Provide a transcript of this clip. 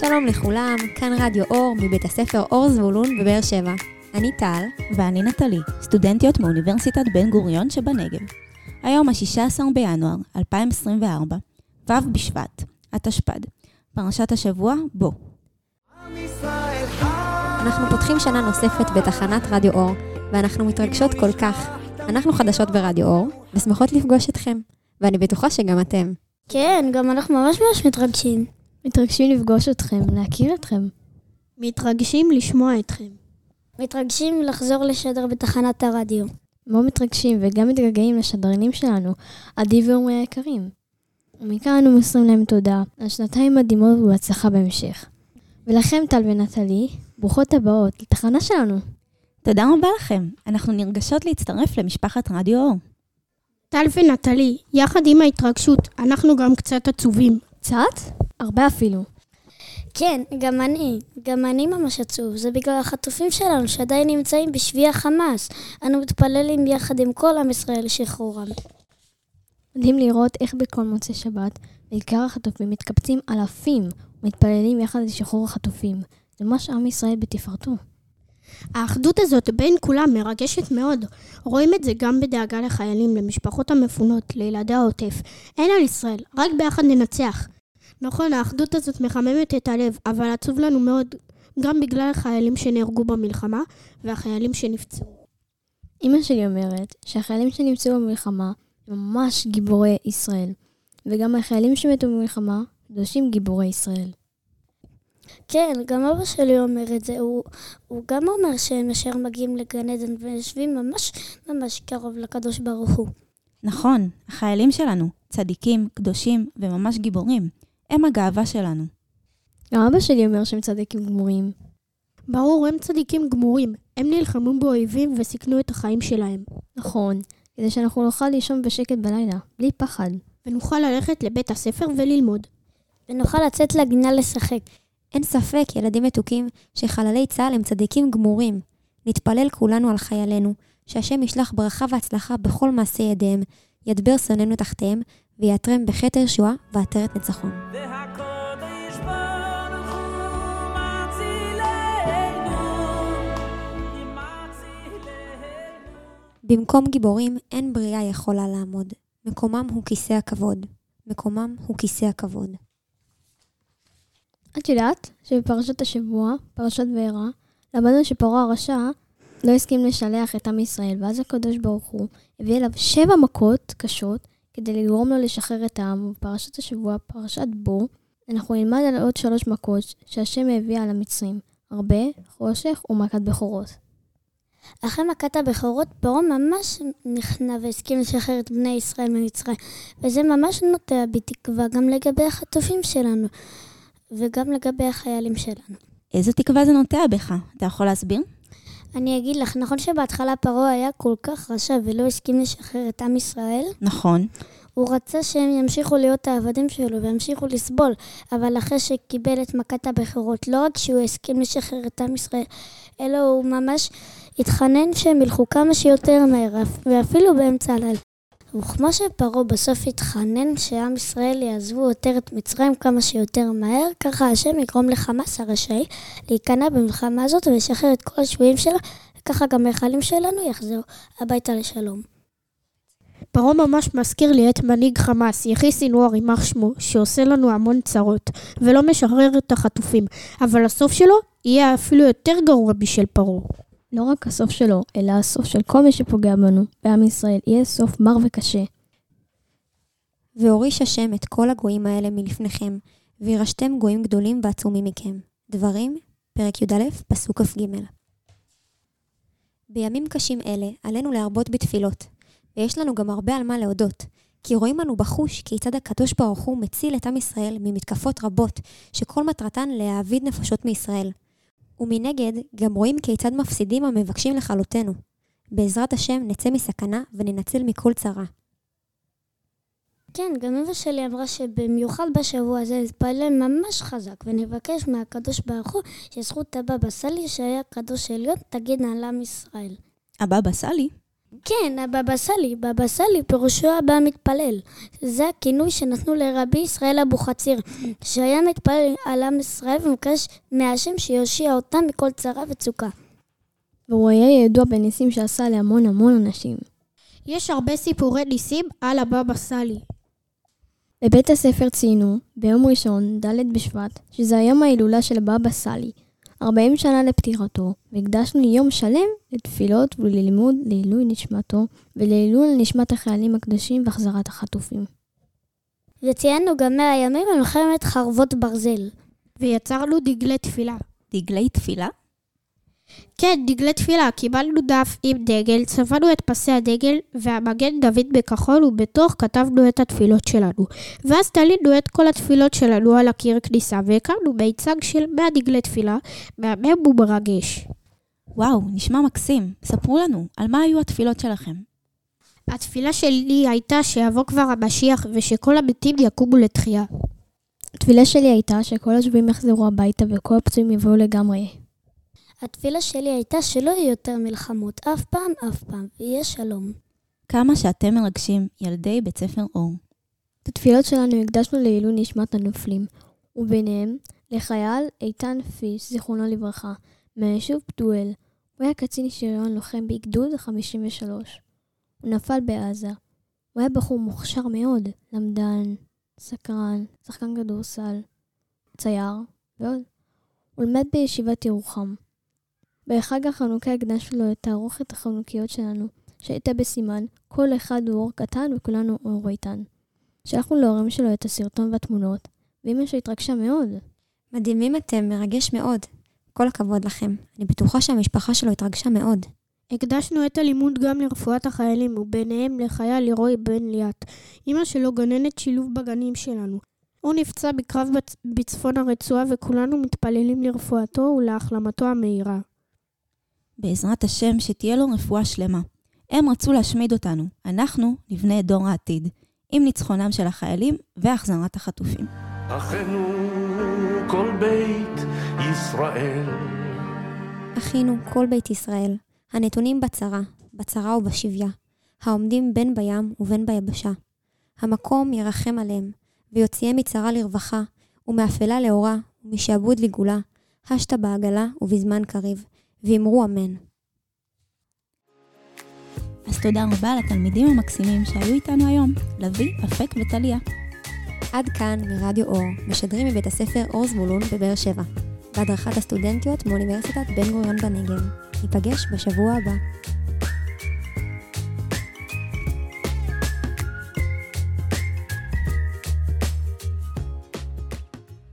שלום לכולם, כאן רדיו אור מבית הספר אור זבולון בבאר שבע. אני טל. ואני נטלי, סטודנטיות מאוניברסיטת בן גוריון שבנגב. היום ה-16 בינואר 2024, ו' בשבט, התשפ"ד. פרשת השבוע, בו. אנחנו פותחים שנה נוספת בתחנת רדיו אור, ואנחנו מתרגשות כל כך. אנחנו חדשות ברדיו אור, ושמחות לפגוש אתכם, ואני בטוחה שגם אתם. כן, גם אנחנו ממש ממש מתרגשים. מתרגשים לפגוש אתכם, להכיר אתכם. מתרגשים לשמוע אתכם. מתרגשים לחזור לשדר בתחנת הרדיו. מאוד מתרגשים וגם מתגעגעים לשדרנים שלנו, עדי ועומרי היקרים. ומכאן אנו מוסרים להם תודה על שנתיים מדהימות ובהצלחה בהמשך. ולכם, טל ונטלי, ברוכות הבאות לתחנה שלנו. תודה רבה לכם, אנחנו נרגשות להצטרף למשפחת רדיו אור. טל ונטלי, יחד עם ההתרגשות, אנחנו גם קצת עצובים. קצת? הרבה אפילו. כן, גם אני. גם אני ממש עצוב. זה בגלל החטופים שלנו שעדיין נמצאים בשבי החמאס. אנו מתפללים יחד עם כל עם ישראל לשחרורם. מדהים לראות איך בכל מוצאי שבת, בעיקר החטופים מתקבצים אלפים ומתפללים יחד לשחרור החטופים. זה ממש עם ישראל בתפארתו. האחדות הזאת בין כולם מרגשת מאוד. רואים את זה גם בדאגה לחיילים, למשפחות המפונות, לילדי העוטף. אין על ישראל, רק ביחד ננצח. נכון, האחדות הזאת מחממת את הלב, אבל עצוב לנו מאוד גם בגלל החיילים שנהרגו במלחמה והחיילים שנפצעו. אמא שלי אומרת שהחיילים שנמצאו במלחמה הם ממש גיבורי ישראל, וגם החיילים שמתו במלחמה קדושים גיבורי ישראל. כן, גם אבא שלי אומר את זה. הוא, הוא גם אומר שהם אשר מגיעים לגן עדן ויושבים ממש ממש קרוב לקדוש ברוך הוא. נכון, החיילים שלנו, צדיקים, קדושים וממש גיבורים. הם הגאווה שלנו. גם אבא שלי אומר שהם צדיקים גמורים. ברור, הם צדיקים גמורים. הם נלחמו באויבים וסיכנו את החיים שלהם. נכון, כדי שאנחנו נוכל לישון בשקט בלילה, בלי פחד. ונוכל ללכת לבית הספר וללמוד. ונוכל לצאת לגינה לשחק. אין ספק, ילדים מתוקים, שחללי צה"ל הם צדיקים גמורים. נתפלל כולנו על חיילינו, שהשם ישלח ברכה והצלחה בכל מעשי ידיהם, ידבר שונאינו תחתיהם, ויעטרם בחטא ישועה ועטרת ניצחון. במקום גיבורים אין בריאה יכולה לעמוד. מקומם הוא כיסא הכבוד. מקומם הוא כיסא הכבוד. את יודעת שבפרשת השבוע, פרשת וערה, למדנו שפרעה הרשע לא הסכים לשלח את עם ישראל, ואז הקדוש ברוך הוא הביא אליו שבע מכות קשות כדי לגרום לו לשחרר את העם. בפרשת השבוע, פרשת בו, אנחנו נלמד על עוד שלוש מכות שהשם הביא על המצרים, הרבה, חושך ומכת בכורות. אחרי מכת הבכורות, פרעה ממש נכנע והסכים לשחרר את בני ישראל ממצרים, וזה ממש נוטע בי תקווה גם לגבי החטופים שלנו, וגם לגבי החיילים שלנו. איזו תקווה זה נוטע בך? אתה יכול להסביר? אני אגיד לך, נכון שבהתחלה פרעה היה כל כך רשע ולא הסכים לשחרר את עם ישראל? נכון. הוא רצה שהם ימשיכו להיות העבדים שלו וימשיכו לסבול, אבל אחרי שקיבל את מכת הבכורות, לא רק שהוא הסכים לשחרר את עם ישראל, אלא הוא ממש התחנן שהם ילכו כמה שיותר מהר, ואפילו באמצע הלילה. וכמו שפרעה בסוף התחנן שעם ישראל יעזבו יותר את מצרים כמה שיותר מהר, ככה השם יגרום לחמאס הרשעי להיכנע במלחמה הזאת ולשחרר את כל השבויים שלה, וככה גם החיילים שלנו יחזרו הביתה לשלום. פרעה ממש מזכיר לי את מנהיג חמאס, יחי סינואר, יימח שמו, שעושה לנו המון צרות, ולא משחרר את החטופים, אבל הסוף שלו יהיה אפילו יותר גרוע בשל פרעה. לא רק הסוף שלו, אלא הסוף של כל מי שפוגע בנו, בעם ישראל, יהיה סוף מר וקשה. והוריש השם את כל הגויים האלה מלפניכם, וירשתם גויים גדולים ועצומים מכם. דברים, פרק י"א, פסוק כ"ג. בימים קשים אלה, עלינו להרבות בתפילות, ויש לנו גם הרבה על מה להודות, כי רואים אנו בחוש כיצד הקדוש ברוך הוא מציל את עם ישראל ממתקפות רבות, שכל מטרתן להעביד נפשות מישראל. ומנגד, גם רואים כיצד מפסידים המבקשים לכלותנו. בעזרת השם נצא מסכנה וננצל מכל צרה. כן, גם אמא שלי אמרה שבמיוחד בשבוע הזה נתפלל ממש חזק ונבקש מהקדוש ברוך הוא שזכות הבבא סאלי שהיה קדוש עליון תגן על עם ישראל. הבבא סאלי? כן, הבבא סאלי. בבא סאלי פירושו הבא מתפלל. זה הכינוי שנתנו לרבי ישראל אבוחצירא, שהיה מתפלל על עם ישראל ומבקש מהשם שיושיע אותם מכל צרה וצוקה. והוא היה ידוע בניסים שעשה להמון המון אנשים. יש הרבה סיפורי ניסים על הבבא סאלי. בבית הספר ציינו, ביום ראשון, ד' בשבט, שזה היום ההילולה של הבבא סאלי, 40 שנה לפטירתו, והקדשנו יום שלם לתפילות וללימוד לעילוי נשמתו, ולעילוי נשמת החיילים הקדושים והחזרת החטופים. וציינו גם 100 ימים במלחמת חרבות ברזל. ויצרנו דגלי תפילה. דגלי תפילה? כן, דגלי תפילה. קיבלנו דף עם דגל, צבענו את פסי הדגל והמגן דוד בכחול, ובתוך כתבנו את התפילות שלנו. ואז תלינו את כל התפילות שלנו על הקיר כניסה, והקמנו מיצג של 100 דגלי תפילה, מהמם ומרגש. וואו, נשמע מקסים. ספרו לנו, על מה היו התפילות שלכם? התפילה שלי הייתה שיבוא כבר המשיח ושכל המתים יקומו לתחייה. התפילה שלי הייתה שכל השבויים יחזרו הביתה וכל הפצועים יבואו לגמרי. התפילה שלי הייתה שלא יהיו יותר מלחמות, אף פעם, אף פעם, ויהיה שלום. כמה שאתם מרגשים, ילדי בית ספר אור. את התפילות שלנו הקדשנו לעילוי נשמת הנופלים, וביניהם לחייל איתן פיש, זיכרונו לברכה, מהיישוב פדואל. הוא היה קצין שריון לוחם בגדוד 53. הוא נפל בעזה. הוא היה בחור מוכשר מאוד, למדן, סקרן, שחקן כדורסל, צייר ועוד. הוא למד בישיבת ירוחם. בחג החנוכה הקדשנו לו את תערוכת החנוכיות שלנו, שהייתה בסימן כל אחד הוא אור קטן וכולנו אור איתן. שלחנו להורים שלו את הסרטון והתמונות, ואמא שלו התרגשה מאוד. מדהימים אתם, מרגש מאוד. כל הכבוד לכם. אני בטוחה שהמשפחה שלו התרגשה מאוד. הקדשנו את הלימוד גם לרפואת החיילים, וביניהם לחייל לירוי בן ליאת. אמא שלו גננת שילוב בגנים שלנו. הוא נפצע בקרב בצ... בצפון הרצועה וכולנו מתפללים לרפואתו ולהחלמתו המהירה. בעזרת השם, שתהיה לו רפואה שלמה. הם רצו להשמיד אותנו, אנחנו נבנה את דור העתיד, עם ניצחונם של החיילים והחזרת החטופים. אחינו כל בית ישראל. אחינו, כל בית ישראל, הנתונים בצרה, בצרה ובשביה, העומדים בין בים ובין ביבשה. המקום ירחם עליהם, ויוציאם מצרה לרווחה, ומאפלה לאורה, ומשעבוד לגאולה, השת בעגלה ובזמן קריב, ואמרו אמן. אז תודה רבה לתלמידים המקסימים שהיו איתנו היום, לביא, אפק וטליה. עד כאן מרדיו אור, משדרים מבית הספר אור זבולון בבאר שבע, בהדרכת הסטודנטיות מאוניברסיטת בן גוריון בנגב. ניפגש בשבוע הבא.